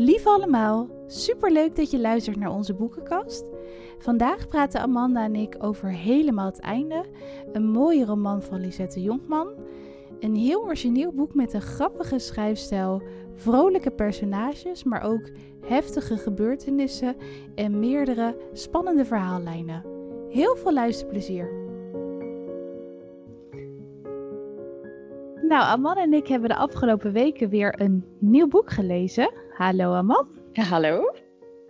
Lief allemaal, superleuk dat je luistert naar onze boekenkast. Vandaag praten Amanda en ik over Helemaal het Einde, een mooie roman van Lisette Jonkman. Een heel origineel boek met een grappige schrijfstijl, vrolijke personages, maar ook heftige gebeurtenissen en meerdere spannende verhaallijnen. Heel veel luisterplezier! Nou, Aman en ik hebben de afgelopen weken weer een nieuw boek gelezen. Hallo Aman. Ja, hallo.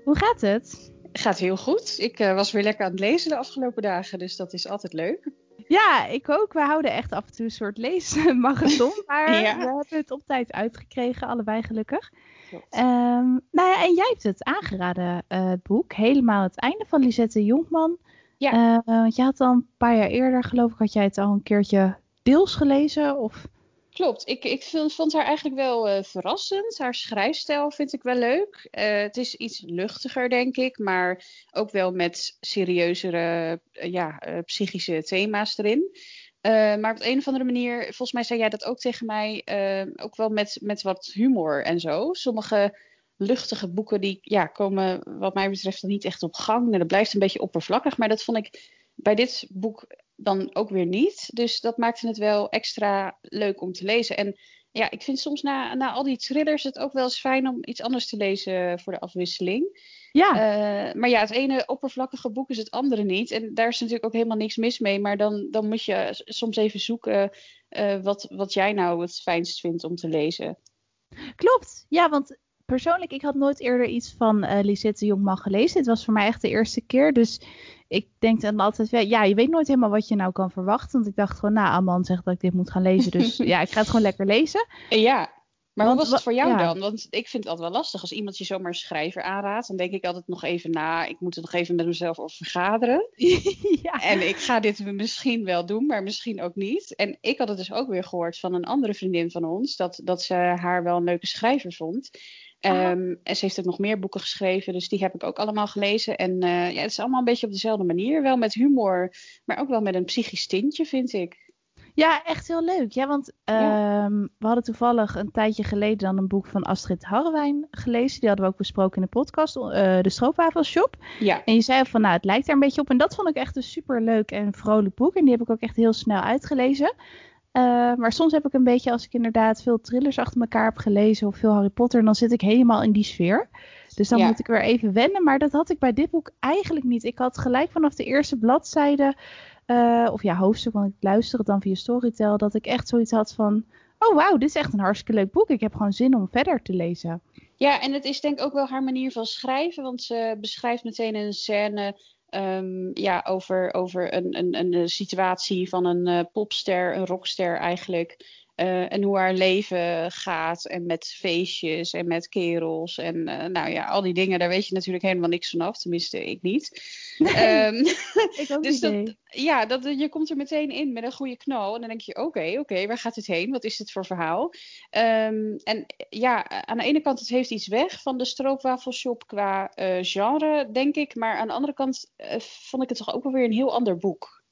Hoe gaat het? Gaat heel goed. Ik uh, was weer lekker aan het lezen de afgelopen dagen, dus dat is altijd leuk. Ja, ik ook. We houden echt af en toe een soort leesmarathon. Maar ja. we hebben het op tijd uitgekregen, allebei gelukkig. Um, nou ja, en jij hebt het aangeraden, uh, het boek. Helemaal het einde van Lisette Jonkman. Ja. Uh, want je had al een paar jaar eerder, geloof ik, had jij het al een keertje deels gelezen? Of... Klopt, ik, ik vond, haar eigenlijk wel uh, verrassend. Haar schrijfstijl vind ik wel leuk. Uh, het is iets luchtiger, denk ik, maar ook wel met serieuzere uh, ja, psychische thema's erin. maar op een of andere manier, volgens mij zei jij dat ook tegen mij, ook wel met, met wat humor en zo. Sommige luchtige boeken die ja, komen wat mij betreft niet echt op gang. Nou, dat blijft een beetje oppervlakkig, maar dat vond ik bij dit boek dan ook weer niet. Dus dat maakte het wel extra leuk om te lezen. En ja, ik vind soms na, na al die thrillers het ook wel eens fijn om iets anders te lezen voor de afwisseling. Ja. Uh, maar ja, het ene oppervlakkige boek is het andere niet. En daar is natuurlijk ook helemaal niks mis mee. Maar dan, dan moet je soms even zoeken uh, wat, wat jij nou het fijnst vindt om te lezen. Klopt. Ja, want persoonlijk, ik had nooit eerder iets van uh, Lisette Jongman gelezen. Het was voor mij echt de eerste keer. Dus ik denk dan altijd, ja, je weet nooit helemaal wat je nou kan verwachten. Want ik dacht gewoon, nou, Aman zegt dat ik dit moet gaan lezen. Dus ja, ik ga het gewoon lekker lezen. Ja, maar wat was het voor jou dan? Want ik vind het altijd wel lastig als iemand je zomaar een schrijver aanraadt. Dan denk ik altijd nog even na. Ik moet er nog even met mezelf over vergaderen. ja. En ik ga dit misschien wel doen, maar misschien ook niet. En ik had het dus ook weer gehoord van een andere vriendin van ons. Dat, dat ze haar wel een leuke schrijver vond. Um, en ze heeft ook nog meer boeken geschreven, dus die heb ik ook allemaal gelezen. En uh, ja, het is allemaal een beetje op dezelfde manier. Wel met humor, maar ook wel met een psychisch tintje, vind ik. Ja, echt heel leuk. Ja, want ja. Um, we hadden toevallig een tijdje geleden dan een boek van Astrid Harrewijn gelezen. Die hadden we ook besproken in de podcast, uh, de Stroopwafelshop. Ja. En je zei van, nou, het lijkt er een beetje op. En dat vond ik echt een super leuk en vrolijk boek. En die heb ik ook echt heel snel uitgelezen. Uh, maar soms heb ik een beetje, als ik inderdaad veel thrillers achter elkaar heb gelezen of veel Harry Potter, dan zit ik helemaal in die sfeer. Dus dan ja. moet ik weer even wennen. Maar dat had ik bij dit boek eigenlijk niet. Ik had gelijk vanaf de eerste bladzijde, uh, of ja, hoofdstuk, want ik luister het dan via Storytel, dat ik echt zoiets had van, oh wauw, dit is echt een hartstikke leuk boek. Ik heb gewoon zin om verder te lezen. Ja, en het is denk ik ook wel haar manier van schrijven, want ze beschrijft meteen een scène Um, ja, over, over een, een, een situatie van een uh, popster, een rockster eigenlijk. Uh, en hoe haar leven gaat en met feestjes en met kerels en uh, nou ja, al die dingen, daar weet je natuurlijk helemaal niks vanaf. Tenminste, ik niet. Nee, um, ik ook dus niet. Dat, ja, dat, je komt er meteen in met een goede knal. En dan denk je, oké, okay, oké, okay, waar gaat het heen? Wat is dit voor verhaal? Um, en ja, aan de ene kant, het heeft iets weg van de stroopwafelshop qua uh, genre, denk ik. Maar aan de andere kant vond ik het toch ook wel weer een heel ander boek.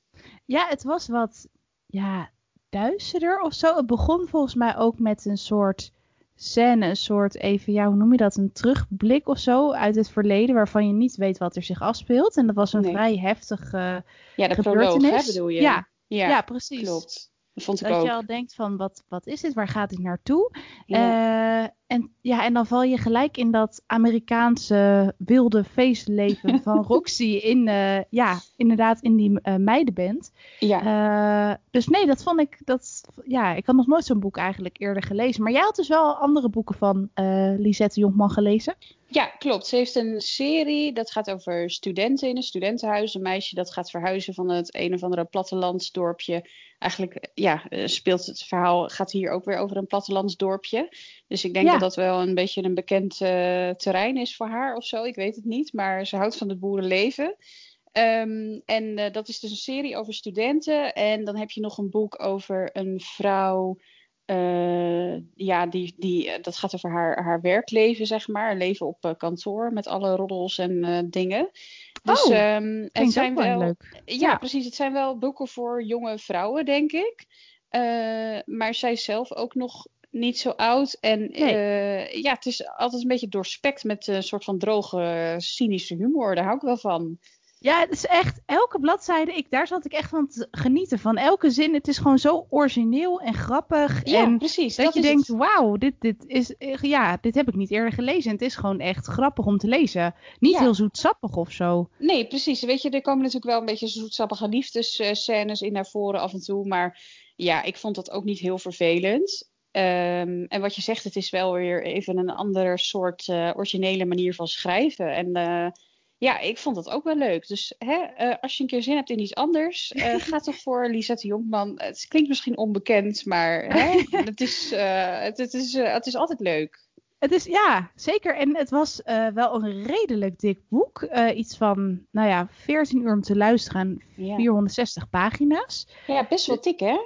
Ja, het was wat, ja, duisterder of zo. Het begon volgens mij ook met een soort scène, een soort even, ja, hoe noem je dat? Een terugblik of zo uit het verleden waarvan je niet weet wat er zich afspeelt. En dat was een nee. vrij heftige Ja, de gebeurtenis. proloog, hè, bedoel je? Ja, ja, ja precies. Klopt. Dat vond ik dat ook. je al denkt van, wat, wat is dit? Waar gaat dit naartoe? Ja. Uh, en, ja, en dan val je gelijk in dat Amerikaanse wilde feestleven van Roxy in, uh, ja, inderdaad in die uh, meidenband. Ja. dus nee, dat vond ik, dat, ja, ik had nog nooit zo'n boek eigenlijk eerder gelezen. Maar jij had dus wel andere boeken van Lisette Jonkman gelezen? Ja, klopt. Ze heeft een serie, dat gaat over studenten in een studentenhuis. Een meisje dat gaat verhuizen van het een of andere plattelandsdorpje. Eigenlijk ja, speelt het verhaal, gaat hier ook weer over een plattelandsdorpje. Dus ik denk ja. dat dat wel een beetje een bekend uh, terrein is voor haar of zo. Ik weet het niet, maar ze houdt van het boerenleven. Um, en uh, dat is dus een serie over studenten. En dan heb je nog een boek over een vrouw. Uh, ja, die, die, dat gaat over haar, haar werkleven, zeg maar. Leven op kantoor met alle roddels en dingen. Dus oh, um, het zijn wel. Leuk. Ja, ja, precies. Het zijn wel boeken voor jonge vrouwen, denk ik. Maar zij zelf ook nog niet zo oud. En eh, ja, het is altijd een beetje doorspekt met een soort van droge, cynische humor. Daar hou ik wel van. Ja, het is echt, elke bladzijde, ik, daar zat ik echt van te genieten. Van elke zin, het is gewoon zo origineel en grappig. Ja, en precies. Dat, je denkt, wauw, dit, dit, is, ja, dit heb ik niet eerder gelezen. het is gewoon echt grappig om te lezen. Niet heel zoetsappig of zo. Nee, precies. Weet je, er komen natuurlijk wel een beetje zoetsappige liefdesscènes in naar voren af en toe. Maar ja, ik vond dat ook niet heel vervelend. Ehm, en wat je zegt, het is wel weer even een andere soort uh, originele manier van schrijven. En uh, ja, ik vond dat ook wel leuk. Dus hè, uh, als je een keer zin hebt in iets anders, ga toch voor Lisette Jonkman. Het klinkt misschien onbekend, maar hè, het, is, het, het, is, het is altijd leuk. Het is, ja, zeker. En het was wel een redelijk dik boek. iets van, nou ja, 14 uur om te luisteren, ja. 460 pagina's. Ja, best wel dik, hè?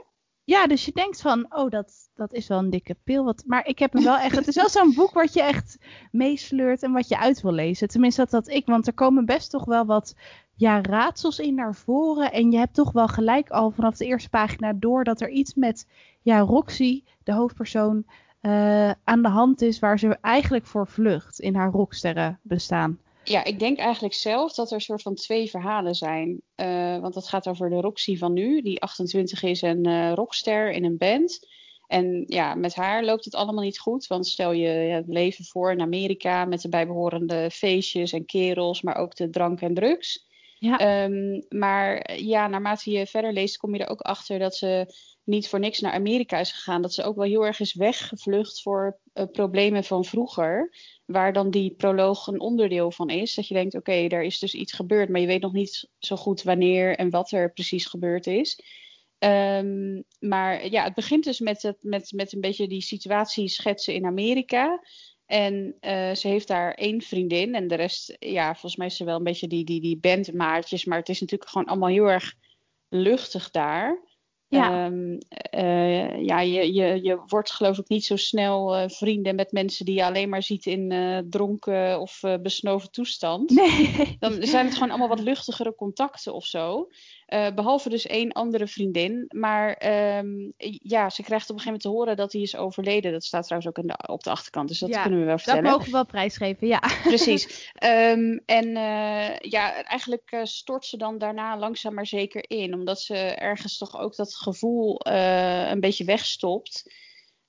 Ja, dus je denkt van, oh, dat, dat is wel een dikke pil. Wat, maar ik heb hem wel echt. Het is wel zo'n boek wat je echt meesleurt en wat je uit wil lezen. Tenminste, dat dat ik. Want er komen best toch wel wat ja, raadsels in naar voren. En je hebt toch wel gelijk al vanaf de eerste pagina door dat er iets met ja, Roxy, de hoofdpersoon, uh, aan de hand is waar ze eigenlijk voor vlucht in haar rocksterren bestaan. Ja, ik denk eigenlijk zelf dat er een soort van twee verhalen zijn. Uh, want het gaat over de Roxy van nu, die 28 is en uh, rockster in een band. En ja, met haar loopt het allemaal niet goed. Want stel je het leven voor in Amerika met de bijbehorende feestjes en kerels, maar ook de drank en drugs. Ja. Um, maar ja, naarmate je verder leest, kom je er ook achter dat ze niet voor niks naar Amerika is gegaan. Dat ze ook wel heel erg is weggevlucht voor uh, problemen van vroeger. Waar dan die proloog een onderdeel van is. Dat je denkt, oké, okay, er is dus iets gebeurd, maar je weet nog niet zo goed wanneer en wat er precies gebeurd is. Um, maar ja, het begint dus met, het, met, met een beetje die situatie schetsen in Amerika. En uh, ze heeft daar één vriendin. En de rest, ja, volgens mij is ze wel een beetje die, die, die bandmaatjes. Maar het is natuurlijk gewoon allemaal heel erg luchtig daar. Ja, um, uh, ja je, je, je wordt geloof ik niet zo snel uh, vrienden met mensen die je alleen maar ziet in uh, dronken of besnoven toestand. Nee. Dan zijn het gewoon allemaal wat luchtigere contacten of zo. Behalve dus één andere vriendin. Maar um, ja, ze krijgt op een gegeven moment te horen dat hij is overleden. Dat staat trouwens ook in de, op de achterkant, dus dat ja, kunnen we wel vertellen. Dat mogen we wel prijsgeven, ja. Precies. Um, en ja, eigenlijk stort ze dan daarna langzaam maar zeker in. Omdat ze ergens toch ook dat gevoel uh, een beetje wegstopt.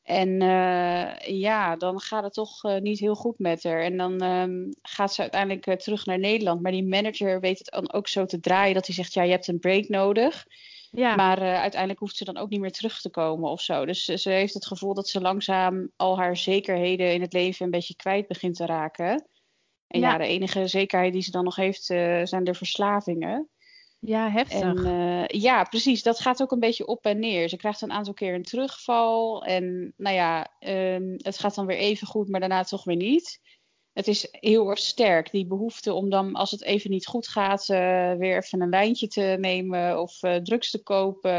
En uh, ja, dan gaat het toch uh, niet heel goed met haar. En dan um, gaat ze uiteindelijk terug naar Nederland. Maar die manager weet het dan ook zo te draaien dat hij zegt: Ja, je hebt een break nodig. Ja. Maar uiteindelijk hoeft ze dan ook niet meer terug te komen of zo. Dus ze heeft het gevoel dat ze langzaam al haar zekerheden in het leven een beetje kwijt begint te raken. En ja, ja de enige zekerheid die ze dan nog heeft zijn de verslavingen. Ja, heftig. En, uh, ja, precies. Dat gaat ook een beetje op en neer. Ze krijgt een aantal keer een terugval. En nou ja, um, het gaat dan weer even goed, maar daarna toch weer niet. Het is heel erg sterk, die behoefte om dan, als het even niet goed gaat, uh, weer even een lijntje te nemen of uh, drugs te kopen.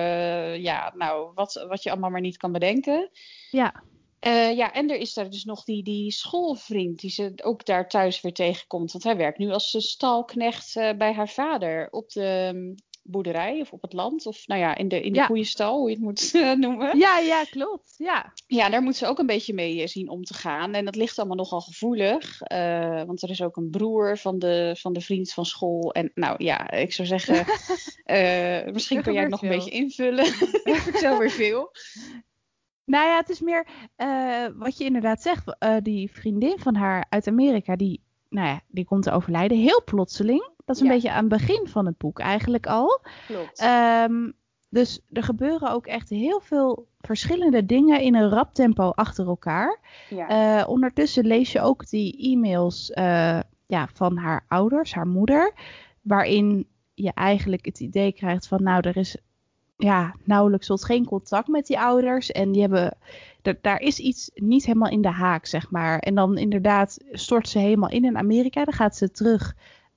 ja, nou, wat, wat je allemaal maar niet kan bedenken. Ja. Uh, ja, en er is daar dus nog die, die schoolvriend die ze ook daar thuis weer tegenkomt. Want hij werkt nu als stalknecht uh, bij haar vader op de um, boerderij of op het land. Of nou ja, in de, in de ja. koeienstal, hoe je het moet uh, noemen. Ja, ja, klopt. Ja. ja, daar moet ze ook een beetje mee zien om te gaan. En dat ligt allemaal nogal gevoelig. want er is ook een broer van de, van de vriend van school. En nou ja, ik zou zeggen, misschien kun jij het nog veel. een beetje invullen. ik vertel weer veel. Nou ja, het is meer uh, wat je inderdaad zegt. Uh, die vriendin van haar uit Amerika, die, nou ja, die komt te overlijden. Heel plotseling. Dat is een ja. beetje aan het begin van het boek eigenlijk al. Klopt. Um, dus er gebeuren ook echt heel veel verschillende dingen in een rap tempo achter elkaar. Ja. Uh, ondertussen lees je ook die e-mails ja, van haar ouders, haar moeder. Waarin je eigenlijk het idee krijgt van, nou, er is ja, nauwelijks tot geen contact met die ouders. En die hebben, daar is iets niet helemaal in de haak, zeg maar. En dan inderdaad stort ze helemaal in in Amerika. Dan gaat ze terug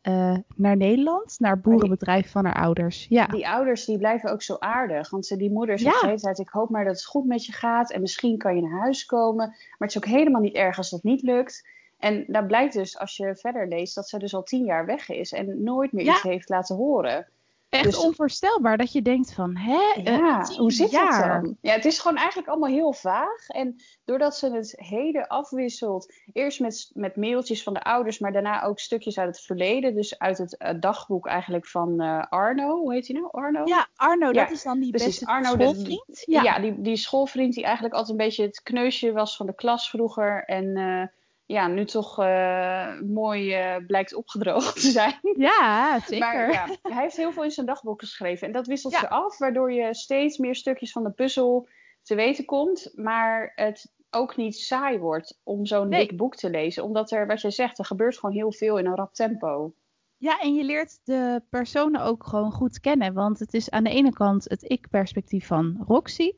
uh, naar Nederland, naar boerenbedrijf van haar ouders. Ja. Die ouders die blijven ook zo aardig. Want ze, die moeder zegt ja. de ik hoop maar dat het goed met je gaat. En misschien kan je naar huis komen. Maar het is ook helemaal niet erg als dat niet lukt. En daar blijkt dus, als je verder leest, dat ze dus al tien jaar weg is. En nooit meer ja. iets heeft laten horen. Echt dus- onvoorstelbaar dat je denkt van, hè? Ja, hoe zit jaar? het dan? Ja, het is gewoon eigenlijk allemaal heel vaag. En doordat ze het heden afwisselt, eerst met, met mailtjes van de ouders, maar daarna ook stukjes uit het verleden. Dus uit het uh, dagboek eigenlijk van uh, Arno. Hoe heet hij nou? Arno? Ja, Arno, dat is dan die beste Arno, schoolvriend. ja. ja, die, die schoolvriend die eigenlijk altijd een beetje het kneusje was van de klas vroeger. En... Ja, nu toch uh, mooi uh, blijkt opgedroogd te zijn. Ja, zeker. Maar ja, hij heeft heel veel in zijn dagboek geschreven. En dat wisselt ze af, waardoor je steeds meer stukjes van de puzzel te weten komt. Maar het ook niet saai wordt om zo'n dik boek te lezen. Omdat er, wat je zegt, er gebeurt gewoon heel veel in een rap tempo. Ja, en je leert de personen ook gewoon goed kennen. Want het is aan de ene kant het ik-perspectief van Roxy.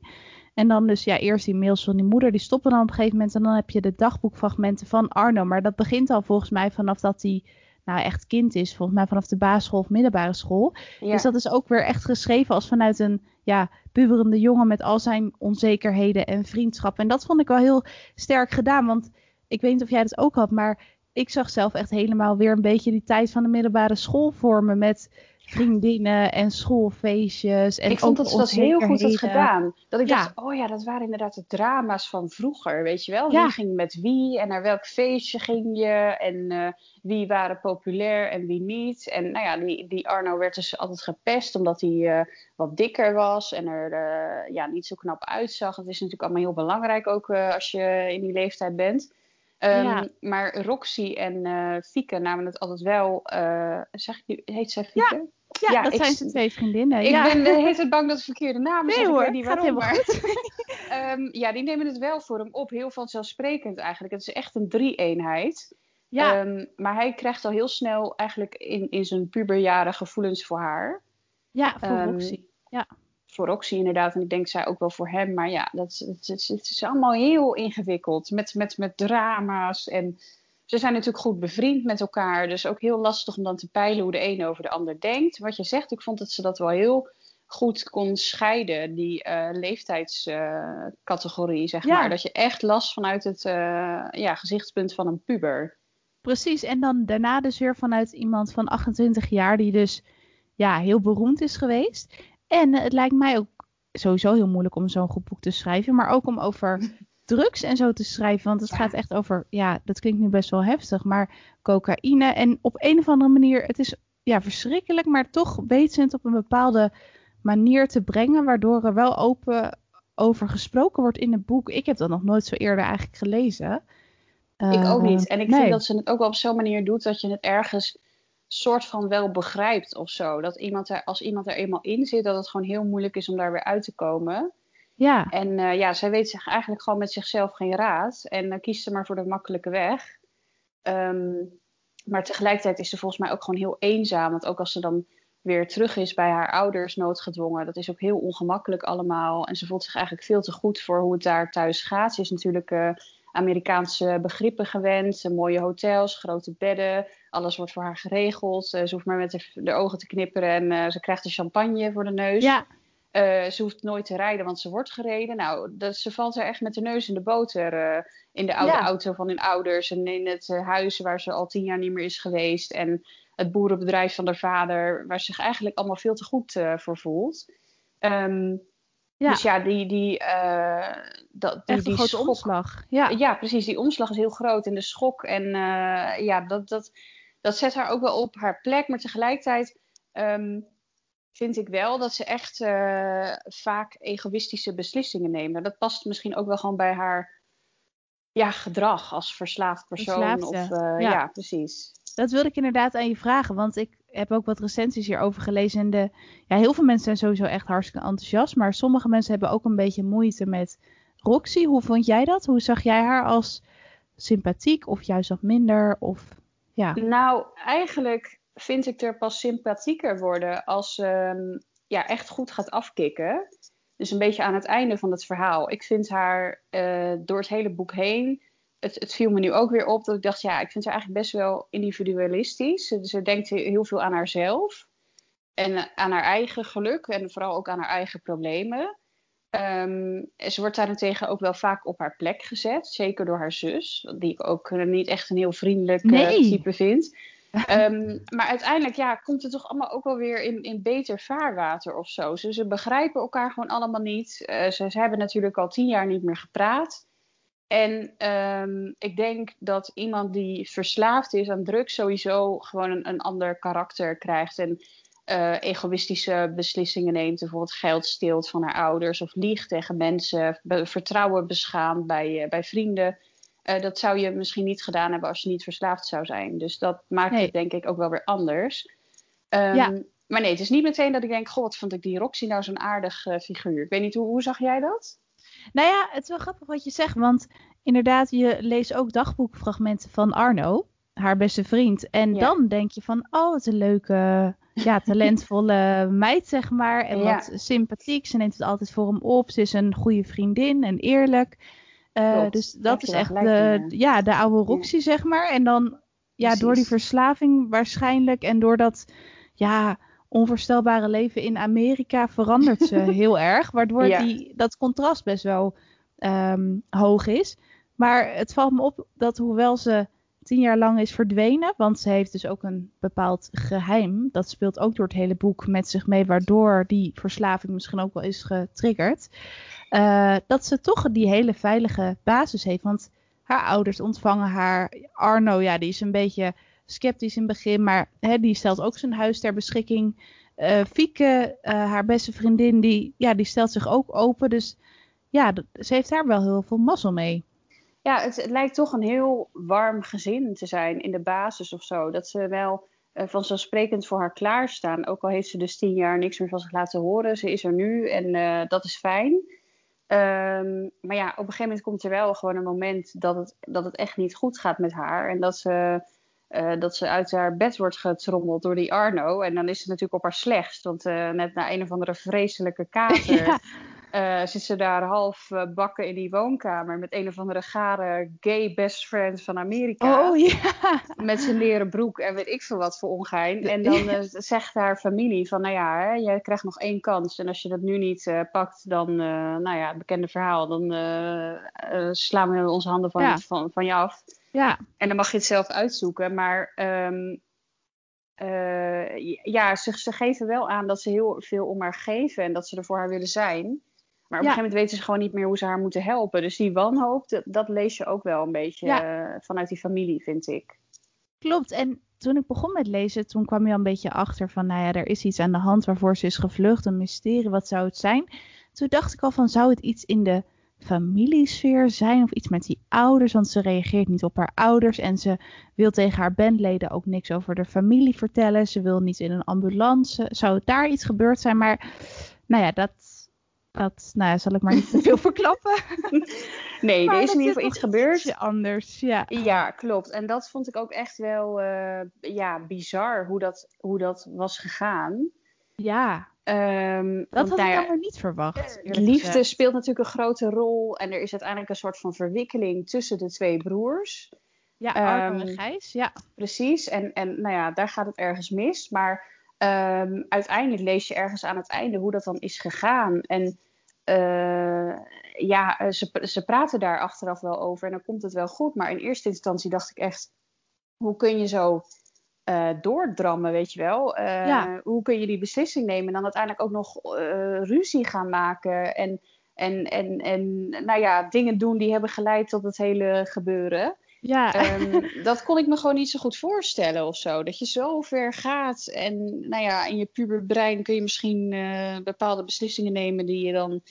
En dan dus ja, eerst die mails van die moeder, die stoppen dan op een gegeven moment. En dan heb je de dagboekfragmenten van Arno. Maar dat begint al volgens mij vanaf dat hij nou echt kind is. Volgens mij vanaf de basisschool of middelbare school. Dus dat is ook weer echt geschreven als vanuit een ja, puberende jongen met al zijn onzekerheden en vriendschap. En dat vond ik wel heel sterk gedaan. Want ik weet niet of jij dat ook had, maar ik zag zelf echt helemaal weer een beetje die tijd van de middelbare school vormen met vriendinnen en schoolfeestjes. En ik vond dat ze dat heel goed had gedaan. Dat ik dacht, oh ja, dat waren inderdaad de drama's van vroeger, weet je wel. Wie ging met wie en naar welk feestje ging je en uh, wie waren populair en wie niet. En nou ja, die, die Arno werd dus altijd gepest omdat hij uh, wat dikker was en er uh, ja, niet zo knap uitzag. Dat is natuurlijk allemaal heel belangrijk ook als je in die leeftijd bent. Um, Maar Roxy en uh, Fieke namen het altijd wel. Uh, zeg ik, heet zij Fieke? Ja. Ja, dat zijn ze twee vriendinnen. Ik ja. ben de hele bang dat het verkeerde naam is. Nee hoor, ik weet waarom, maar... um, ja, die nemen het wel voor hem op. Heel vanzelfsprekend eigenlijk. Het is echt een drie-eenheid. Ja. Um, maar hij krijgt al heel snel eigenlijk in, in zijn puberjaren gevoelens voor haar. Ja, voor um, Roxy. Ja. Voor Roxy inderdaad. En ik denk zij ook wel voor hem. Maar ja, dat, het, het, het is allemaal heel ingewikkeld. Met, met, met drama's en ze zijn natuurlijk goed bevriend met elkaar. Dus ook heel lastig om dan te peilen hoe de een over de ander denkt. Wat je zegt, ik vond dat ze dat wel heel goed kon scheiden, die uh, leeftijdscategorie, zeg maar. Dat je echt last vanuit het uh, ja, gezichtspunt van een puber. Precies, en dan daarna dus weer vanuit iemand van 28 jaar die dus ja, heel beroemd is geweest. En het lijkt mij ook sowieso heel moeilijk om zo'n goed boek te schrijven, maar ook om over drugs en zo te schrijven. Want het gaat echt over, ja, dat klinkt nu best wel heftig, maar cocaïne. En op een of andere manier, het is ja, verschrikkelijk, maar toch weet ze het op een bepaalde manier te brengen, waardoor er wel open over gesproken wordt in het boek. Ik heb dat nog nooit zo eerder eigenlijk gelezen. Ik ook niet. En ik vind dat ze het ook wel op zo'n manier doet dat je het ergens soort van wel begrijpt of zo. Dat iemand er, als iemand er eenmaal in zit, dat het gewoon heel moeilijk is om daar weer uit te komen. Ja. En uh, ja, zij weet zich eigenlijk gewoon met zichzelf geen raad. En uh, kiest ze maar voor de makkelijke weg. Um, maar tegelijkertijd is ze volgens mij ook gewoon heel eenzaam. Want ook als ze dan weer terug is bij haar ouders noodgedwongen. Dat is ook heel ongemakkelijk allemaal. En ze voelt zich eigenlijk veel te goed voor hoe het daar thuis gaat. Ze is natuurlijk uh, Amerikaanse begrippen gewend. mooie hotels, grote bedden. Alles wordt voor haar geregeld. ze hoeft maar met de, de ogen te knipperen en ze krijgt de champagne voor de neus. Ja. Uh, ze hoeft nooit te rijden, want ze wordt gereden. Nou, dat, ze valt er echt met de neus in de boter. Uh, in de oude auto van hun ouders. En in het uh, huis waar ze al tien jaar niet meer is geweest. En het boerenbedrijf van haar vader. Waar ze zich eigenlijk allemaal veel te goed voor voelt. Um, ja. Dus ja, die... die, dat, die, echt een grote omslag. Ja. ja, precies. Die omslag is heel groot. En de schok. En ja, dat, dat, dat zet haar ook wel op haar plek. Maar tegelijkertijd... Um, vind ik wel dat ze echt uh, vaak egoïstische beslissingen neemt. Dat past misschien ook wel gewoon bij haar ja, gedrag als verslaafd persoon. of, ja. ja. precies. Dat wilde ik inderdaad aan je vragen, want ik heb ook wat recensies hierover gelezen. En de, ja, heel veel mensen zijn sowieso echt hartstikke enthousiast, maar sommige mensen hebben ook een beetje moeite met Roxy. Hoe vond jij dat? Hoe zag jij haar als sympathiek of juist wat minder? Of, ja. Nou, eigenlijk vind ik er pas sympathieker worden als ze um, ja, echt goed gaat afkicken. Dus een beetje aan het einde van het verhaal. Ik vind haar uh, door het hele boek heen. Het, het, viel me nu ook weer op dat ik dacht, ja, ik vind haar eigenlijk best wel individualistisch. Ze, ze denkt heel veel aan haarzelf en aan haar eigen geluk en vooral ook aan haar eigen problemen. Um, ze wordt daarentegen ook wel vaak op haar plek gezet, zeker door haar zus, die ik ook niet echt een heel vriendelijk uh, type vind. Ehm, maar uiteindelijk ja, komt het toch allemaal ook wel weer in, in beter vaarwater of zo. Ze, ze begrijpen elkaar gewoon allemaal niet. Uh, ze, ze, hebben natuurlijk al tien jaar niet meer gepraat. En um, ik denk dat iemand die verslaafd is aan drugs sowieso gewoon een, een ander karakter krijgt. En uh, egoïstische beslissingen neemt. Bijvoorbeeld geld steelt van haar ouders of liegt tegen mensen. Vertrouwen beschaamt bij, uh, bij vrienden. Uh, dat zou je misschien niet gedaan hebben als je niet verslaafd zou zijn. Dus dat maakt nee. het denk ik ook wel weer anders. Um, ja. Maar nee, het is niet meteen dat ik denk... Goh, wat vond ik die Roxy nou zo'n aardig figuur. Ik weet niet, hoe, hoe zag jij dat? Nou ja, het is wel grappig wat je zegt. Want inderdaad, je leest ook dagboekfragmenten van Arno. Haar beste vriend. En ja. dan denk je van... Oh, wat een leuke ja, talentvolle meid, zeg maar. En ja. wat sympathiek. Ze neemt het altijd voor hem op. Ze is een goede vriendin en eerlijk. Uh, dus dat is echt de, ja, de oude Roxy, ja. zeg maar. En dan, ja, Precies. door die verslaving waarschijnlijk. En door dat, ja, onvoorstelbare leven in Amerika verandert ze heel erg. Waardoor ja. die, dat contrast best wel um, hoog is. Maar het valt me op dat hoewel ze tien jaar lang is verdwenen. Want ze heeft dus ook een bepaald geheim. Dat speelt ook door het hele boek met zich mee. Waardoor die verslaving misschien ook wel is getriggerd. Uh, dat ze toch die hele veilige basis heeft. Want haar ouders ontvangen haar. Arno, ja, die is een beetje sceptisch in begin. Maar hè, die stelt ook zijn huis ter beschikking. Uh, Fieke, uh, haar beste vriendin, die, ja, die stelt zich ook open. Dus ja, ze heeft daar wel heel veel mazzel mee ja, het, lijkt toch een heel warm gezin te zijn in de basis of zo. Dat ze wel uh, vanzelfsprekend voor haar klaarstaan. Ook al heeft ze dus tien jaar niks meer van zich laten horen. Ze is er nu en dat is fijn. Um, maar ja, op een gegeven moment komt er wel gewoon een moment dat het, dat het echt niet goed gaat met haar. En dat ze, uh, dat ze uit haar bed wordt getrommeld door die Arno. En dan is ze natuurlijk op haar slechtst. Want net na een of andere vreselijke kater... Ja uh, zit ze daar half bakken in die woonkamer met een of andere gare gay best friend van Amerika. Oh ja. Met zijn leren broek en weet ik veel wat voor ongein. En dan zegt haar familie van, nou ja, hè, jij krijgt nog één kans. En als je dat nu niet pakt, dan, nou ja, het bekende verhaal, dan slaan we onze handen van, ja. van, van je af. Ja. En dan mag je het zelf uitzoeken. Maar um, ja, ze, ze geven wel aan dat ze heel veel om haar geven en dat ze er voor haar willen zijn. Maar op ja. een gegeven moment weten ze gewoon niet meer hoe ze haar moeten helpen. Dus die wanhoop, dat, dat lees je ook wel een beetje ja. uh, vanuit die familie, vind ik. Klopt. En toen ik begon met lezen, toen kwam je al een beetje achter van, nou ja, er is iets aan de hand waarvoor ze is gevlucht, een mysterie, wat zou het zijn? Toen dacht ik al van, zou het iets in de familiesfeer zijn of iets met die ouders, want ze reageert niet op haar ouders en ze wil tegen haar bandleden ook niks over de familie vertellen. Ze wil niet in een ambulance. Zou daar iets gebeurd zijn? Maar nou ja, dat, dat, nou, zal ik maar niet te veel verklappen. Nee, maar er is in ieder geval iets gebeurd. anders, ja. Ja, klopt. En dat vond ik ook echt wel uh, ja, bizar hoe dat, hoe dat was gegaan. Ja. Um, dat had ik dan niet verwacht. Liefde gezegd. speelt natuurlijk een grote rol. En er is uiteindelijk een soort van verwikkeling tussen de twee broers. Ja, Arno um, en Gijs, ja. Precies. En, en nou ja, daar gaat het ergens mis. Maar um, uiteindelijk lees je ergens aan het einde hoe dat dan is gegaan. En uh, ja, ze, ze praten daar achteraf wel over en dan komt het wel goed. Maar in eerste instantie dacht ik echt, hoe kun je zo uh, doordrammen, weet je wel? Uh, ja. Hoe kun je die beslissing nemen en dan uiteindelijk ook nog ruzie gaan maken en, en, en, en nou ja, dingen doen die hebben geleid tot het hele gebeuren. Ja. Um, dat kon ik me gewoon niet zo goed voorstellen of zo. Dat je zo ver gaat en nou ja, in je puberbrein kun je misschien bepaalde beslissingen nemen die je dan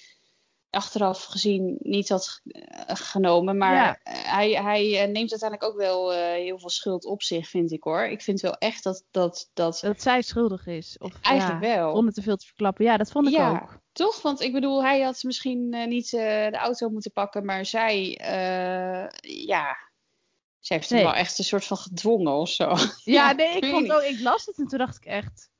achteraf gezien niet had uh, genomen. Maar ja. hij, hij uh, neemt uiteindelijk ook wel heel veel schuld op zich, vind ik hoor. Ik vind wel echt dat... Dat, dat... dat zij schuldig is. Of, Eigenlijk ja, wel. Zonder te veel te verklappen. Ja, dat vond ik ja. ook. Toch? Want ik bedoel, hij had misschien niet de auto moeten pakken, maar zij, ja, ze heeft nee. hem wel echt een soort van gedwongen of zo. Ja, nee, ik, vond ook, ik las het en toen dacht ik echt...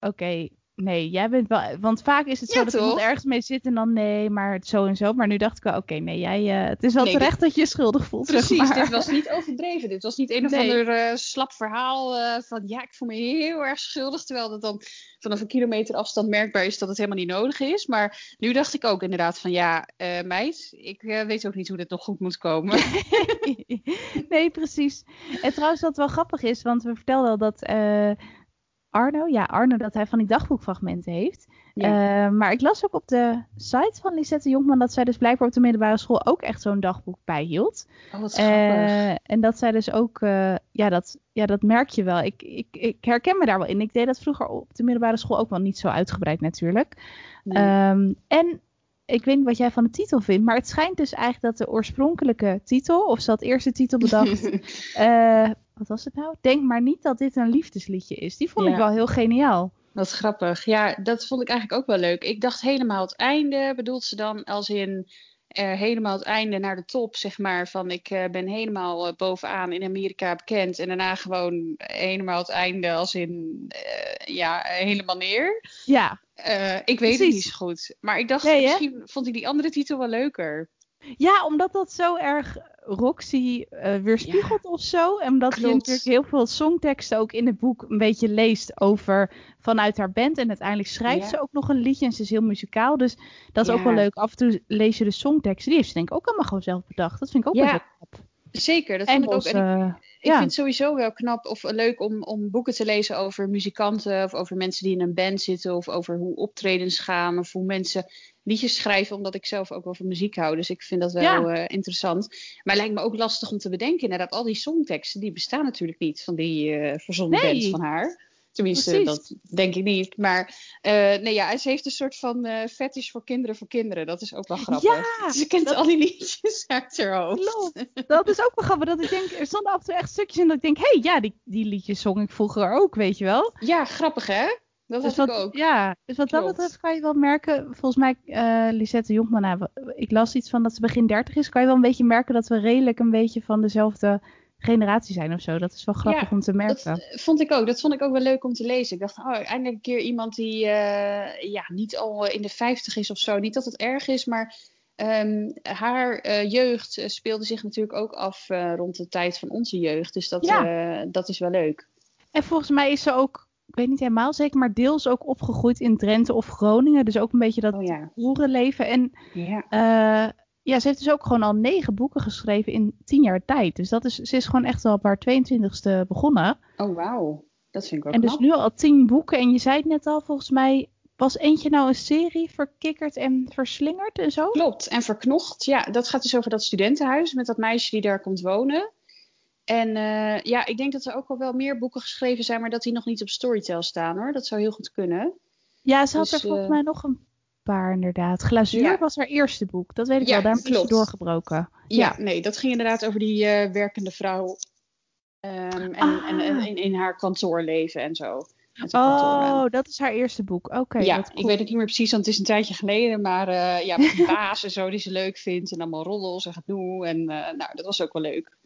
Oké, okay, nee, jij bent wel. Want vaak is het zo dat iemand ergens mee zit en dan nee, maar zo en zo. Maar nu dacht ik wel, oké, nee, jij, uh, het is wel terecht dat je je schuldig voelt. Precies, dit was niet overdreven. Dit was niet een of ander uh, slap verhaal uh, van ja, ik voel me heel erg schuldig. Terwijl dat dan vanaf een kilometer afstand merkbaar is dat het helemaal niet nodig is. Maar nu dacht ik ook inderdaad van ja, meid, ik weet ook niet hoe dit nog goed moet komen. nee, precies. En trouwens, wat wel grappig is, want we vertelden al dat Arno, ja, Arno, dat hij van die dagboekfragmenten heeft. Eh, maar ik las ook op de site van Lisette Jonkman dat zij dus blijkbaar op de middelbare school ook echt zo'n dagboek bijhield. Oh, wat uh, en dat zij dus ook, uh, ja, dat, ja, dat merk je wel. Ik, ik, ik herken me daar wel in. Ik deed dat vroeger op de middelbare school ook wel niet zo uitgebreid natuurlijk. Ehm, en ik weet niet wat jij van de titel vindt, maar het schijnt dus eigenlijk dat de oorspronkelijke titel, of ze had eerst de titel bedacht, wat was het nou? Denk maar niet dat dit een liefdesliedje is. Die vond ik wel heel geniaal. Wat grappig. Ja, dat vond ik eigenlijk ook wel leuk. Ik dacht helemaal het einde. Bedoelt ze dan als in uh, helemaal het einde naar de top, zeg maar. Van ik uh, ben helemaal uh, bovenaan in Amerika bekend. En daarna gewoon helemaal het einde als in, ja, helemaal neer. Ja. ik weet het niet zo goed. Maar ik dacht, misschien vond ik die andere titel wel leuker. Ja, omdat dat zo erg Roxy uh, weerspiegelt of zo. En omdat je natuurlijk heel veel songteksten ook in het boek een beetje leest over vanuit haar band. En uiteindelijk schrijft ze ook nog een liedje en ze is heel muzikaal. Dus dat is ook wel leuk. Af en toe lees je de songteksten. Die heeft ze denk ik ook allemaal gewoon zelf bedacht. Dat vind ik ook wel knap. Zeker, dat vind ik ook. En ik, vind het sowieso wel knap of leuk om, om boeken te lezen over muzikanten of over mensen die in een band zitten of over hoe optredens gaan of hoe mensen liedjes schrijven, omdat ik zelf ook wel van muziek hou. Dus ik vind dat wel uh, interessant. Maar het lijkt me ook lastig om te bedenken. Inderdaad, al die songteksten, die bestaan natuurlijk niet van die uh, verzonnen nee. band van haar. Tenminste, dat denk ik niet. Maar uh, nee, ja, ze heeft een soort van uh, fetish voor kinderen voor kinderen. Dat is ook wel grappig. Ja, ze kent al die liedjes uit haar hoofd. Klopt. Dat is ook wel grappig. Dat ik denk, er stonden af en toe echt stukjes in dat ik denk... hé, hey, ja, die, die liedjes zong ik vroeger ook, weet je wel. Ja, grappig hè? Dat dus wat, ook. Ja, dus wat dat betreft kan je wel merken, volgens mij, uh, Lisette Jonkman, nou, ik las iets van dat ze begin 30 is, kan je wel een beetje merken dat we redelijk een beetje van dezelfde generatie zijn of zo. Dat is wel grappig om te merken. Dat vond ik ook. Dat vond ik ook wel leuk om te lezen. Ik dacht, oh, eindelijk een keer iemand die uh, ja, niet al in de 50 is of zo. Niet dat het erg is, maar um, haar uh, jeugd speelde zich natuurlijk ook af rond de tijd van onze jeugd. Dus dat, ja. dat is wel leuk. En volgens mij is ze ook ik weet niet helemaal zeker, maar deels ook opgegroeid in Drenthe of Groningen. Dus ook een beetje dat oh, boerenleven. En ja. Ja, ze heeft dus ook gewoon al negen boeken geschreven in tien jaar tijd. Dus dat is, ze is gewoon echt al op haar 22e begonnen. Oh, wauw. Dat vind ik wel En dus nu al tien boeken. En je zei het net al, volgens mij was eentje nou een serie verkikkerd en verslingerd en zo? Klopt, en verknocht. Ja, dat gaat dus over dat studentenhuis met dat meisje die daar komt wonen. En uh, ja, ik denk dat er ook al wel meer boeken geschreven zijn, maar dat die nog niet op Storytel staan hoor. Dat zou heel goed kunnen. Ja, ze had dus, er volgens uh, mij nog een paar inderdaad. Glazuur ja. was haar eerste boek. Dat weet ik ja, wel, daar is doorgebroken. Ja, ja, nee, dat ging inderdaad over die uh, werkende vrouw. Um, en, ah. en, en in, in, haar kantoorleven en zo. Oh, dat is haar eerste boek. Oké. Okay, ja, ik weet het niet meer precies, want het is een tijdje geleden. Maar uh, ja, met baas en zo die ze leuk vindt. En allemaal roddels en gedoe. En uh, nou, dat was ook wel leuk.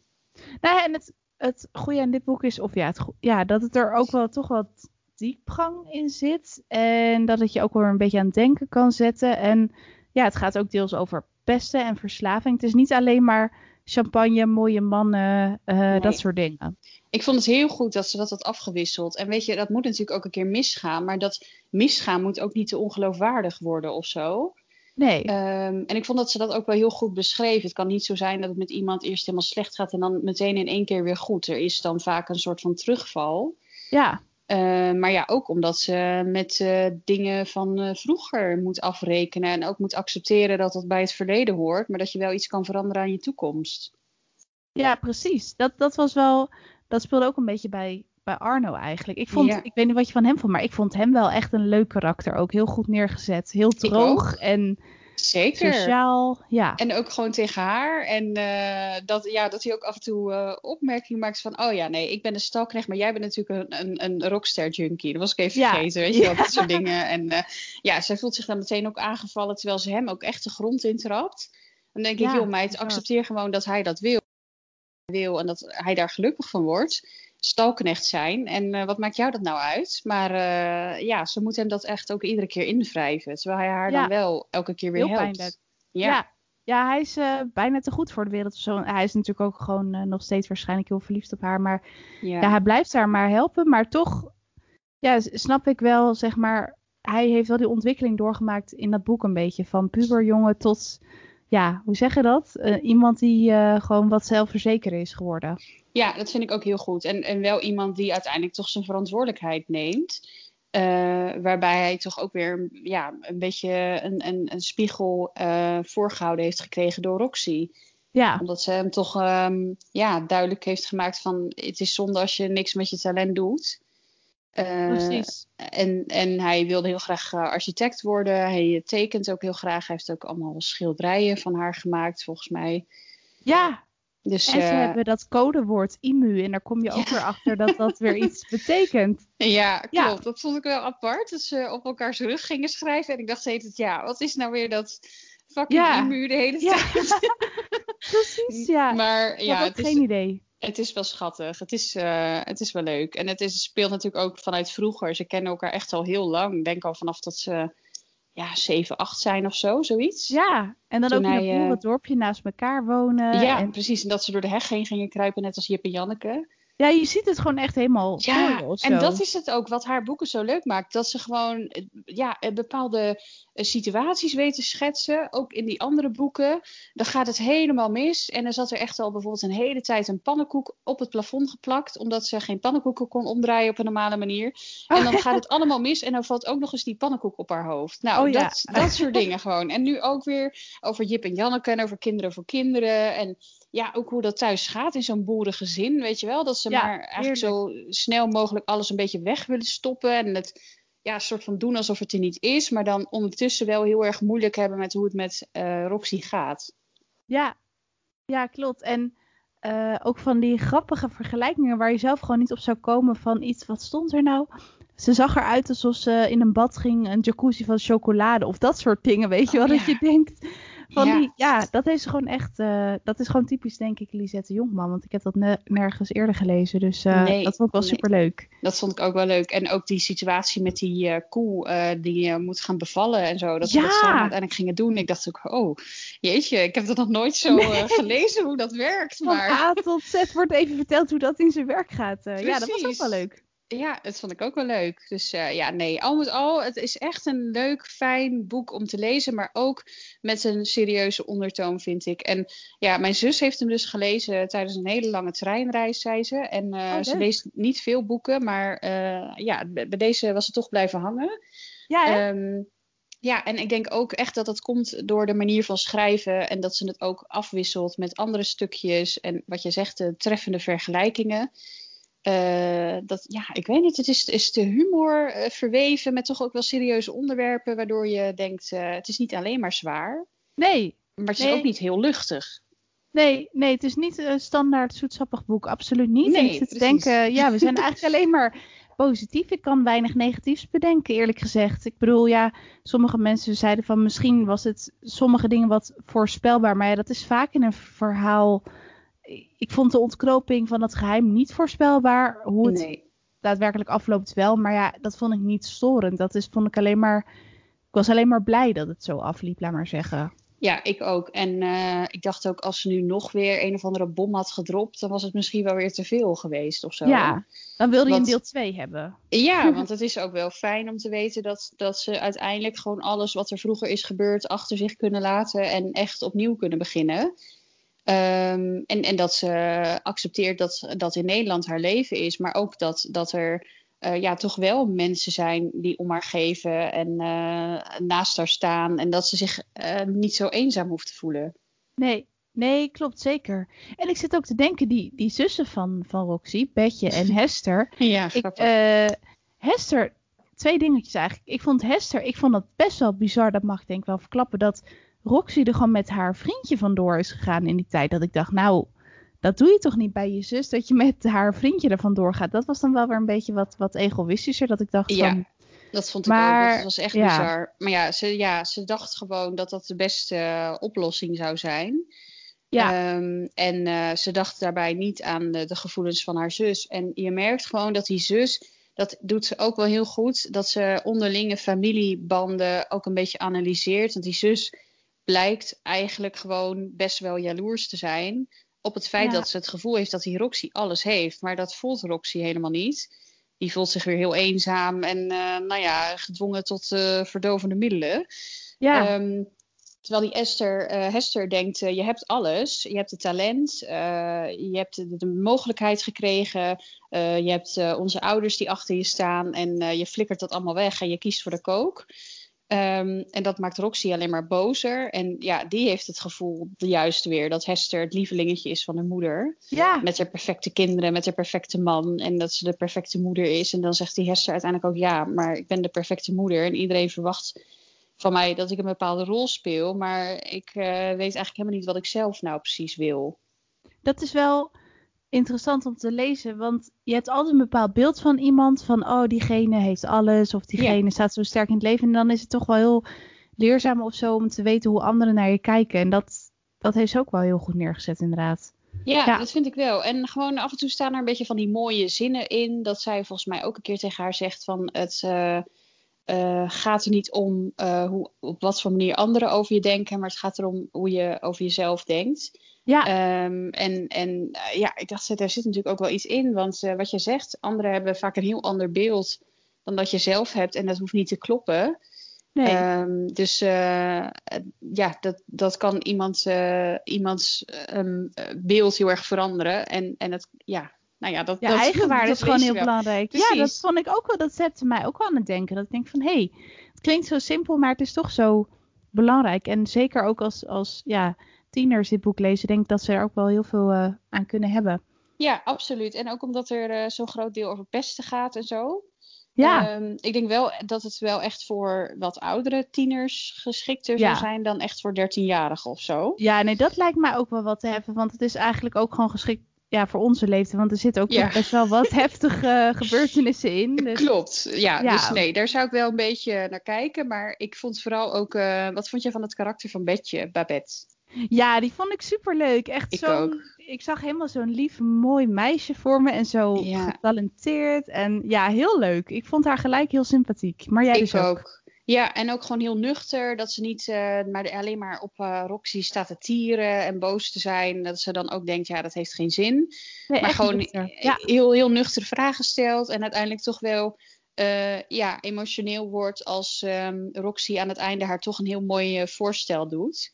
Nou, en het, het goede aan dit boek is, of ja, het, ja, dat het er ook wel toch wat diepgang in zit. En dat het je ook wel een beetje aan het denken kan zetten. En ja, het gaat ook deels over pesten en verslaving. Het is niet alleen maar champagne, mooie mannen, uh, dat soort dingen. Ik vond het heel goed dat ze dat had afgewisseld. En weet je, dat moet natuurlijk ook een keer misgaan. Maar dat misgaan moet ook niet te ongeloofwaardig worden of zo. Nee. Um, en ik vond dat ze dat ook wel heel goed beschreef. Het kan niet zo zijn dat het met iemand eerst helemaal slecht gaat en dan meteen in één keer weer goed. Er is dan vaak een soort van terugval. Ja. Uh, maar ja, ook omdat ze met uh, dingen van uh, vroeger moet afrekenen en ook moet accepteren dat dat bij het verleden hoort, maar dat je wel iets kan veranderen aan je toekomst. Ja, precies. Dat, dat was wel, dat speelde ook een beetje bij, bij Arno eigenlijk. Ik vond, ja. ik weet niet wat je van hem vond, maar ik vond hem wel echt een leuk karakter. Ook heel goed neergezet. Heel droog en Zeker. sociaal. Ja. En ook gewoon tegen haar. En uh, dat, ja, dat hij ook af en toe uh, opmerkingen maakt van... oh ja, nee, ik ben een stalknecht, maar jij bent natuurlijk een, een, een rockster junkie. Dat was ik even ja. vergeten, weet je wel, dat soort dingen. En uh, ja, zij voelt zich dan meteen ook aangevallen... terwijl ze hem ook echt de grond intrapt. Dan denk ik, joh meid, accepteer gewoon dat hij dat wil wil en dat hij daar gelukkig van wordt. Stalknecht zijn. En uh, wat maakt jou dat nou uit? Maar uh, ja, ze moet hem dat echt ook iedere keer invrijven. Terwijl hij haar dan wel elke keer weer Heel helpt. Ja. ja. ja. hij is uh, bijna te goed voor de wereld. Zo. Hij is natuurlijk ook gewoon nog steeds waarschijnlijk heel verliefd op haar. Maar ja. ja. hij blijft haar maar helpen. Maar toch ja, snap ik wel, zeg maar. Hij heeft wel die ontwikkeling doorgemaakt in dat boek een beetje. Van puberjongen tot ja, hoe zeg je dat? Iemand die gewoon wat zelfverzeker is geworden. Ja, dat vind ik ook heel goed. En, en wel iemand die uiteindelijk toch zijn verantwoordelijkheid neemt. Uh, waarbij hij toch ook weer ja, een beetje een, een, een spiegel voorgehouden heeft gekregen door Roxy. Ja. Omdat ze hem toch um, ja, duidelijk heeft gemaakt van het is zonde als je niks met je talent doet. Precies. En, en hij wilde heel graag architect worden. Hij tekent ook heel graag. Hij heeft ook allemaal schilderijen van haar gemaakt, volgens mij. Ja, dus, en ze uh, hebben dat codewoord IMU en daar kom je ook weer achter dat dat weer iets betekent. Ja, klopt. Dat vond ik wel apart. Dat ze op elkaars rug gingen schrijven. En ik dacht steeds, ja, wat is nou weer dat fucking IMU de hele tijd? Precies, ja. Maar ja, ik heb geen idee. Het is wel schattig. Het is, uh, het is wel leuk. En het is, speelt natuurlijk ook vanuit vroeger. Ze kennen elkaar echt al heel lang. Ik denk al vanaf dat ze ja, 7, 8 zijn of zo, zoiets. Ja, en dan ook in een uh, dorpje naast elkaar wonen. Ja, en... precies. En dat ze door de heg heen gingen kruipen, net als Jip en Janneke. Ja, je ziet het gewoon echt helemaal ja, en dat is het ook wat haar boeken zo leuk maakt. Dat ze gewoon ja, bepaalde eh, situaties weten schetsen. Ook in die andere boeken. Dan gaat het helemaal mis. En dan zat er echt al bijvoorbeeld een hele tijd een pannenkoek op het plafond geplakt. Omdat ze geen pannenkoeken kon omdraaien op een normale manier. En dan gaat het allemaal mis. En dan valt ook nog eens die pannenkoek op haar hoofd. Nou, oh, dat, dat soort dingen gewoon. En nu ook weer over Jip en Janneke en over kinderen voor kinderen. En ja, ook hoe dat thuis gaat in zo'n boerengezin, weet je wel. Dat ze maar eigenlijk zo snel mogelijk alles een beetje weg willen stoppen. En het ja, soort van doen alsof het er niet is. Maar dan ondertussen wel heel erg moeilijk hebben met hoe het met uh, Roxy gaat. Ja, ja klopt. En uh, ook van die grappige vergelijkingen waar je zelf gewoon niet op zou komen van iets, wat stond er nou? Ze zag eruit alsof ze in een bad ging, een jacuzzi van chocolade of dat soort dingen, weet je wel. Oh, dat je denkt, van ja. Die, ja, dat is gewoon echt, uh, dat is gewoon typisch denk ik Lisette Jongman. Want ik heb dat ne nergens eerder gelezen. Dus uh, nee, dat vond ik wel nee. super leuk. Dat vond ik ook wel leuk. En ook die situatie met die uh, koe die moet gaan bevallen en zo. Dat ja. ze dat samen uiteindelijk gingen doen. Ik dacht ook, oh jeetje, ik heb dat nog nooit zo nee. gelezen hoe dat werkt. Maar... Van A tot Z wordt even verteld hoe dat in zijn werk gaat. ja, dat was ook wel leuk. Ja, dat vond ik ook wel leuk. Dus uh, ja, nee, al met al, het is echt een leuk, fijn boek om te lezen, maar ook met een serieuze ondertoon, vind ik. En ja, mijn zus heeft hem dus gelezen tijdens een hele lange treinreis, zei ze. En uh, oh, ze leest niet veel boeken, maar uh, ja, bij deze was het toch blijven hangen. Ja, um, ja, en ik denk ook echt dat dat komt door de manier van schrijven en dat ze het ook afwisselt met andere stukjes en wat je zegt, de treffende vergelijkingen. Uh, dat, ja, ik weet niet, het is, is de humor uh, verweven met toch ook wel serieuze onderwerpen, waardoor je denkt, uh, het is niet alleen maar zwaar. Nee. Maar het is ook niet heel luchtig. Nee, nee, het is niet een standaard zoetsappig boek, absoluut niet. Nee, en ik zit te denken, ja, we zijn eigenlijk alleen maar positief. Ik kan weinig negatiefs bedenken, eerlijk gezegd. Ik bedoel, ja, sommige mensen zeiden van misschien was het sommige dingen wat voorspelbaar, maar ja, dat is vaak in een verhaal ik vond de ontknoping van het geheim niet voorspelbaar. Hoe het nee. daadwerkelijk afloopt wel. Maar ja, dat vond ik niet storend. Dat is, vond ik alleen maar. Ik was alleen maar blij dat het zo afliep, laat maar zeggen. Ja, ik ook. En uh, ik dacht ook, als ze nu nog weer een of andere bom had gedropt, dan was het misschien wel weer te veel geweest of zo. Ja, dan wilde je een deel 2 hebben. Ja, want het is ook wel fijn om te weten dat, dat ze uiteindelijk gewoon alles wat er vroeger is gebeurd achter zich kunnen laten en echt opnieuw kunnen beginnen. Um, en, en dat ze accepteert dat dat in Nederland haar leven is, maar ook dat, dat er uh, ja, toch wel mensen zijn die om haar geven en uh, naast haar staan. En dat ze zich uh, niet zo eenzaam hoeft te voelen. Nee, nee, klopt zeker. En ik zit ook te denken, die, die zussen van, van Roxy, Betje en Hester. ja, ik, Hester, twee dingetjes eigenlijk. Ik vond Hester, ik vond dat best wel bizar, dat mag ik denk ik wel verklappen, dat Roxy er gewoon met haar vriendje vandoor is gegaan in die tijd. Dat ik dacht, nou, dat doe je toch niet bij je zus, dat je met haar vriendje er vandoor gaat. Dat was dan wel weer een beetje wat, wat egoïstischer, dat ik dacht ja. van... Dat vond ik maar, ook. Dat was echt ja. bizar. Maar ja ze, ja, ze dacht gewoon dat dat de beste oplossing zou zijn. Ja. Ehm, en uh, ze dacht daarbij niet aan de, de, gevoelens van haar zus. En je merkt gewoon dat die zus, dat doet ze ook wel heel goed, dat ze onderlinge familiebanden ook een beetje analyseert. Want die zus blijkt eigenlijk gewoon best wel jaloers te zijn op het feit dat ze het gevoel heeft dat die Roxy alles heeft. Maar dat voelt Roxy helemaal niet. Die voelt zich weer heel eenzaam en uh, nou ja, gedwongen tot uh, verdovende middelen. Ja. Um, terwijl die Esther, uh, Hester denkt, je hebt alles. Je hebt het talent, je hebt de, de, mogelijkheid gekregen. je hebt onze ouders die achter je staan en je flikkert dat allemaal weg en je kiest voor de kook. Um, en dat maakt Roxy alleen maar bozer. En ja, die heeft het gevoel juist weer dat Hester het lievelingetje is van haar moeder. Ja. Met haar perfecte kinderen, met haar perfecte man. En dat ze de perfecte moeder is. En dan zegt die Hester uiteindelijk ook ja, maar ik ben de perfecte moeder. En iedereen verwacht van mij dat ik een bepaalde rol speel. Maar ik uh, weet eigenlijk helemaal niet wat ik zelf nou precies wil. Dat is wel interessant om te lezen. Want je hebt altijd een bepaald beeld van iemand. Van oh, diegene heeft alles. Of diegene staat zo sterk in het leven. En dan is het toch wel heel leerzaam of zo om te weten hoe anderen naar je kijken. En dat, dat heeft ze ook wel heel goed neergezet, inderdaad. Ja, dat vind ik wel. En gewoon af en toe staan er een beetje van die mooie zinnen in. Dat zij volgens mij ook een keer tegen haar zegt van het. Uh, gaat er niet om uh, hoe, op wat voor manier anderen over je denken, maar het gaat erom hoe je over jezelf denkt. Ja. Um, en en uh, ja, ik dacht, daar zit natuurlijk ook wel iets in. Want uh, wat je zegt, anderen hebben vaak een heel ander beeld dan dat je zelf hebt. En dat hoeft niet te kloppen. Nee. Um, dus uh, ja, dat, dat kan iemand, iemands um, beeld heel erg veranderen. En, en het, ja, nou ja, dat, ja, dat, eigenwaarde is gewoon heel belangrijk. Ja, dat vond ik ook wel, dat zette mij ook wel aan het denken. Dat ik denk van, hé, hey, het klinkt zo simpel, maar het is toch zo belangrijk. En zeker ook als, als ja, tieners dit boek lezen, denk ik dat ze er ook wel heel veel uh, aan kunnen hebben. Ja, absoluut. En ook omdat er uh, zo'n groot deel over pesten gaat en zo. Ja. Um, ik denk wel dat het wel echt voor wat oudere tieners geschikter ja. zou zijn dan echt voor 13-jarigen of zo. Ja, nee, dat lijkt mij ook wel wat te hebben. Want het is eigenlijk ook gewoon geschikt ja, voor onze leeftijd. Want er zitten ook ja. best wel wat heftige gebeurtenissen in. Dus... Klopt, ja, ja, Dus nee, daar zou ik wel een beetje naar kijken. Maar ik vond vooral ook... Uh, wat vond je van het karakter van Betje, Babette? Ja, die vond ik super leuk. Echt zo. Ik zag helemaal zo'n lief, mooi meisje voor me en zo getalenteerd. En ja, heel leuk. Ik vond haar gelijk heel sympathiek. Maar jij ik dus ook. ook. Ja, en ook gewoon heel nuchter. Dat ze niet uh, maar alleen maar op uh, Roxy staat te tieren en boos te zijn. Dat ze dan ook denkt, ja, dat heeft geen zin. Nee, maar gewoon ja. heel, heel nuchter vragen stelt. En uiteindelijk toch wel uh, ja, emotioneel wordt als um, Roxy aan het einde haar toch een heel mooi voorstel doet.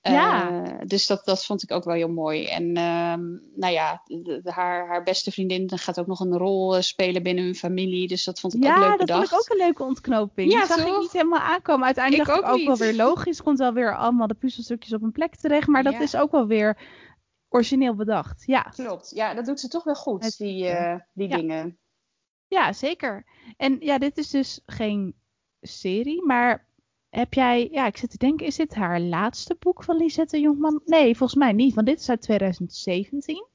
Ja. Uh, dus dat, dat vond ik ook wel heel mooi. En uh, nou ja, de, de, haar, haar beste vriendin gaat ook nog een rol uh, spelen binnen hun familie. Dus dat vond ik ook leuk bedacht. Ja, dat vond ik ook een leuke ontknoping. Ja, die zag toch? ik niet helemaal aankomen. Uiteindelijk ik dacht ook ik ook wel weer logisch. Komt wel weer allemaal de puzzelstukjes op een plek terecht. Maar dat ja. is ook wel weer origineel bedacht. Ja. Klopt. Ja, dat doet ze toch wel goed, Het, die, uh, die ja. dingen. Ja, zeker. En ja, dit is dus geen serie, maar heb jij, ja, ik zit te denken, is dit haar laatste boek van Lisette Jongman? Nee, volgens mij niet, want dit is uit 2017.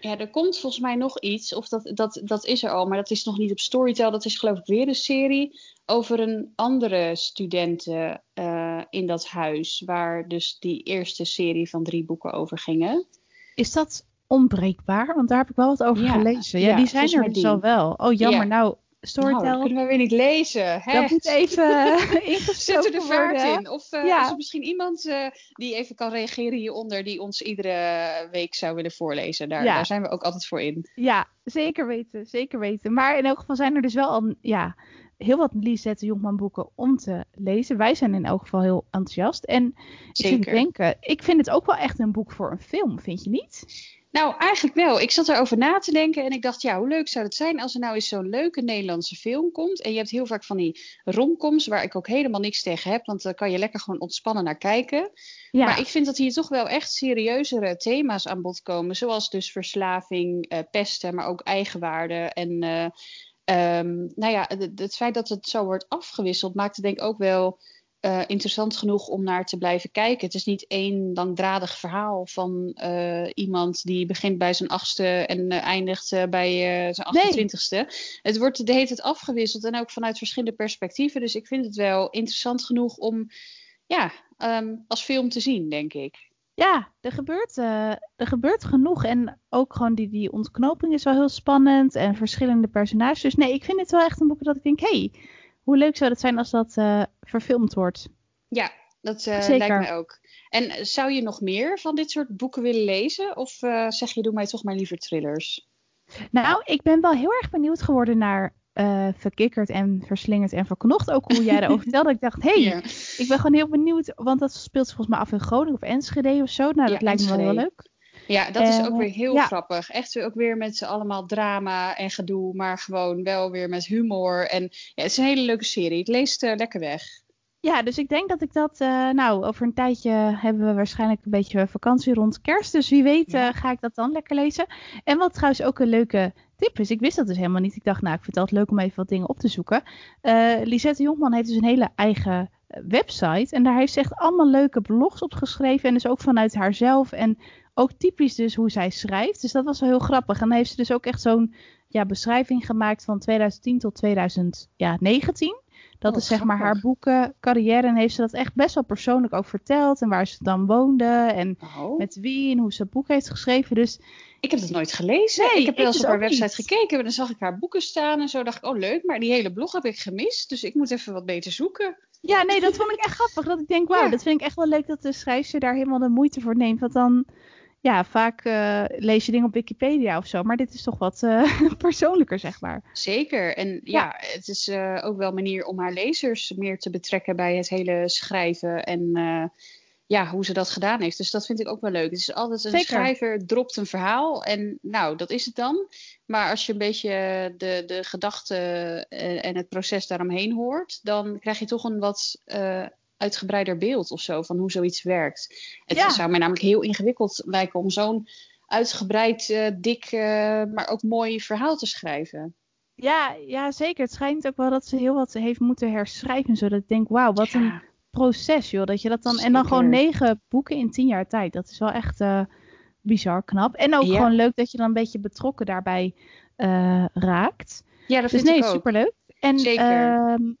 Ja, er komt volgens mij nog iets, of dat, dat, dat is er al, maar dat is nog niet op Storytel. Dat is geloof ik weer een serie over een andere studenten uh, in dat huis, waar dus die eerste serie van drie boeken over gingen. Is dat onbreekbaar? Want daar heb ik wel wat over ja, gelezen. Ja, ja die zijn er dus al wel. Oh, jammer. Nou, Storytel. Nou, kunnen we weer niet lezen. Hè? Dat moet even ingestoken Zet er de vaart in. Of uh, ja. is er misschien iemand uh, die even kan reageren hieronder... die ons iedere week zou willen voorlezen. Daar, ja. daar zijn we ook altijd voor in. Ja, zeker weten. Zeker weten. Maar in elk geval zijn er dus wel al... Ja, heel wat Lisette Jongman boeken om te lezen. Wij zijn in elk geval heel enthousiast. En Zeker. ik vind, denken, ik vind het ook wel echt een boek voor een film, vind je niet? Nou, eigenlijk wel. Ik zat erover na te denken en ik dacht, ja, hoe leuk zou het zijn als er nou eens zo'n leuke Nederlandse film komt. En je hebt heel vaak van die romcoms waar ik ook helemaal niks tegen heb, want daar kan je lekker gewoon ontspannen naar kijken. Ja. Maar ik vind dat hier toch wel echt serieuzere thema's aan bod komen, zoals dus verslaving, uh, pesten, maar ook eigenwaarde en... Uh, um, nou ja, het, het feit dat het zo wordt afgewisseld maakt het denk ik ook wel uh, interessant genoeg om naar te blijven kijken. Het is niet één langdradig verhaal van uh, iemand die begint bij zijn achtste en uh, eindigt bij zijn 28ste. Nee. Het wordt de hele tijd afgewisseld en ook vanuit verschillende perspectieven. Dus ik vind het wel interessant genoeg om ja, um, als film te zien, denk ik. ja, er gebeurt, er gebeurt genoeg. En ook gewoon die, die ontknoping is wel heel spannend. En verschillende personages. Dus nee, ik vind het wel echt een boek dat ik denk... hé, hey, hoe leuk zou het zijn als dat uh, verfilmd wordt. Ja, dat uh, lijkt mij ook. En zou je nog meer van dit soort boeken willen lezen? Of zeg je, doe mij toch maar liever thrillers? Nou, ik ben wel heel erg benieuwd geworden naar uh, verkikkerd en verslingerd en verknocht. Ook hoe jij daarover vertelde. Ik dacht, hé, hey, ik ben gewoon heel benieuwd. Want dat speelt volgens mij af in Groningen of Enschede of zo. Nou, dat lijkt me wel heel leuk. Ja, dat is ook weer heel grappig. Echt weer ook weer met z'n allemaal drama en gedoe. Maar gewoon wel weer met humor. En ja, het is een hele leuke serie. Het leest uh, lekker weg. Ja, dus ik denk dat ik dat, uh, nou, over een tijdje hebben we waarschijnlijk een beetje vakantie rond kerst. Dus wie weet uh, ga ik dat dan lekker lezen. En wat trouwens ook een leuke tip is, ik wist dat dus helemaal niet. Ik dacht, nou, ik vind het altijd leuk om even wat dingen op te zoeken. Lisette Jonkman heeft dus een hele eigen website. En daar heeft ze echt allemaal leuke blogs op geschreven. En dus ook vanuit haarzelf. En ook typisch dus hoe zij schrijft. Dus dat was wel heel grappig. En dan heeft ze dus ook echt zo'n ja, beschrijving gemaakt van 2010 tot 2019. Dat oh, is zeg maar haar boeken, carrière. En heeft ze dat echt best wel persoonlijk ook verteld. En waar ze dan woonde. En oh. met wie en hoe ze het boek heeft geschreven. Dus ik heb dat nooit gelezen. Nee, ik heb wel eens dus op haar website gekeken. En dan zag ik haar boeken staan en zo. dacht ik, oh leuk. Maar die hele blog heb ik gemist. Dus ik moet even wat beter zoeken. Ja, nee, dat vond ik echt grappig. Dat ik denk, wauw, dat vind ik echt wel leuk dat de schrijfster daar helemaal de moeite voor neemt. Want dan, ja, vaak uh, lees je dingen op Wikipedia of zo. Maar dit is toch wat uh, persoonlijker, zeg maar. Zeker. En ja, het is uh, ook wel een manier om haar lezers meer te betrekken bij het hele schrijven. En ja, hoe ze dat gedaan heeft. Dus dat vind ik ook wel leuk. Het is altijd een schrijver dropt een verhaal en nou, dat is het dan. Maar als je een beetje de, de gedachten en het proces daaromheen hoort, dan krijg je toch een wat uh, uitgebreider beeld of zo van hoe zoiets werkt. Het zou mij namelijk heel ingewikkeld lijken om zo'n uitgebreid, uh, dik, uh, maar ook mooi verhaal te schrijven. Ja, ja, zeker. Het schijnt ook wel dat ze heel wat heeft moeten herschrijven. Zodat ik denk, wauw, wat een proces, joh. Dat je dat dan. En dan gewoon negen boeken in tien jaar tijd. Dat is wel echt uh, bizar knap. En ook gewoon leuk dat je dan een beetje betrokken daarbij uh, raakt. Ja, dat dus vind nee, ik ook. superleuk. En Zeker. Uh,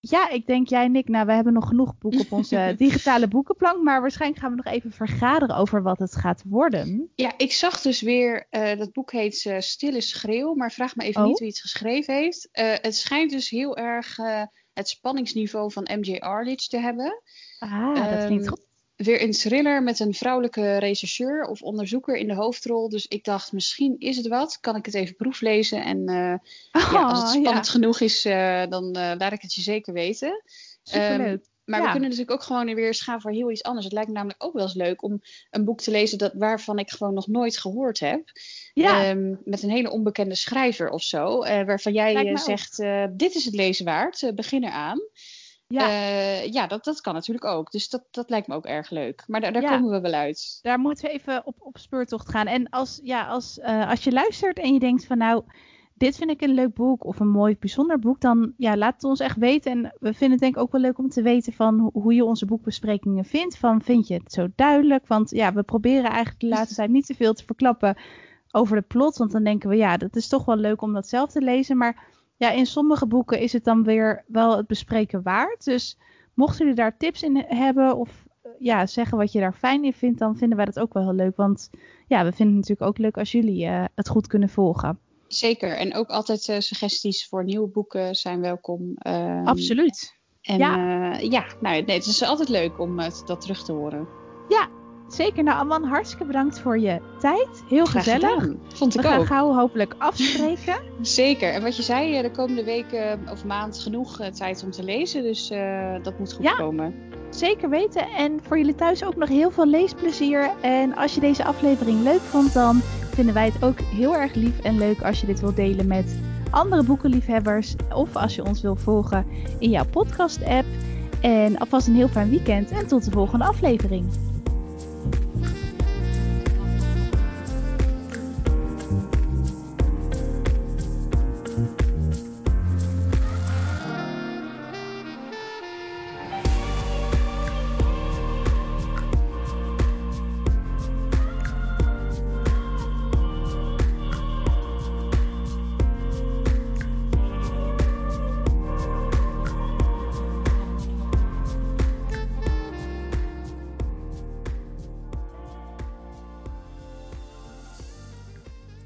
ja, ik denk jij Nick, nou we hebben nog genoeg boeken op onze digitale boekenplank, maar waarschijnlijk gaan we nog even vergaderen over wat het gaat worden. Ja, ik zag dus weer, uh, dat boek heet uh, Stille Schreeuw, maar vraag me even niet oh. wie het geschreven heeft. Uh, het schijnt dus heel erg het spanningsniveau van MJ Arledge te hebben. Ah, dat klinkt ehm, goed. Weer een thriller met een vrouwelijke rechercheur of onderzoeker in de hoofdrol. Dus ik dacht, misschien is het wat. Kan ik het even proeflezen? En uh, ja, als het oh, spannend genoeg is, uh, dan uh, laat ik het je zeker weten. Superleuk. Um, maar we kunnen natuurlijk ook gewoon weer eens gaan voor heel iets anders. Het lijkt me namelijk ook wel eens leuk om een boek te lezen dat, waarvan ik gewoon nog nooit gehoord heb. Ja. Um, met een hele onbekende schrijver of zo. Uh, waarvan jij uh, zegt, uh, dit is het lezen waard, begin eraan. Ja, ja dat, dat kan natuurlijk ook. Dus dat, dat lijkt me ook erg leuk. Maar daar, daar komen we wel uit. Daar moeten we even op, op speurtocht gaan. En als, ja, als, als je luistert en je denkt van nou dit vind ik een leuk boek of een mooi bijzonder boek, dan ja, laat het ons echt weten. En we vinden het denk ik ook wel leuk om te weten van hoe je onze boekbesprekingen vindt. Van vind je het zo duidelijk? Want ja, we proberen eigenlijk de laatste tijd niet te veel te verklappen over de plot. Want dan denken we, ja, dat is toch wel leuk om dat zelf te lezen. Maar ja, in sommige boeken is het dan weer wel het bespreken waard. Dus mochten jullie daar tips in hebben of ja, zeggen wat je daar fijn in vindt, dan vinden wij dat ook wel heel leuk. Want ja, we vinden het natuurlijk ook leuk als jullie uh, het goed kunnen volgen. Zeker. En ook altijd uh, suggesties voor nieuwe boeken zijn welkom. Um, Absoluut. En ja, uh, ja nou, nee, het is altijd leuk om uh, dat terug te horen. Ja, zeker. Nou, Aman, hartstikke bedankt voor je tijd. Heel Graag gezellig. Gedaan. Vond ik We ook. gaan gauw hopelijk afspreken. zeker. En wat je zei, de komende weken of maand genoeg tijd om te lezen. Dus dat moet goed ja. komen. Zeker weten. En voor jullie thuis ook nog heel veel leesplezier. En als je deze aflevering leuk vond, dan vinden wij het ook heel erg lief en leuk als je dit wilt delen met andere boekenliefhebbers. Of als je ons wil volgen in jouw podcast-app. En alvast een heel fijn weekend en tot de volgende aflevering.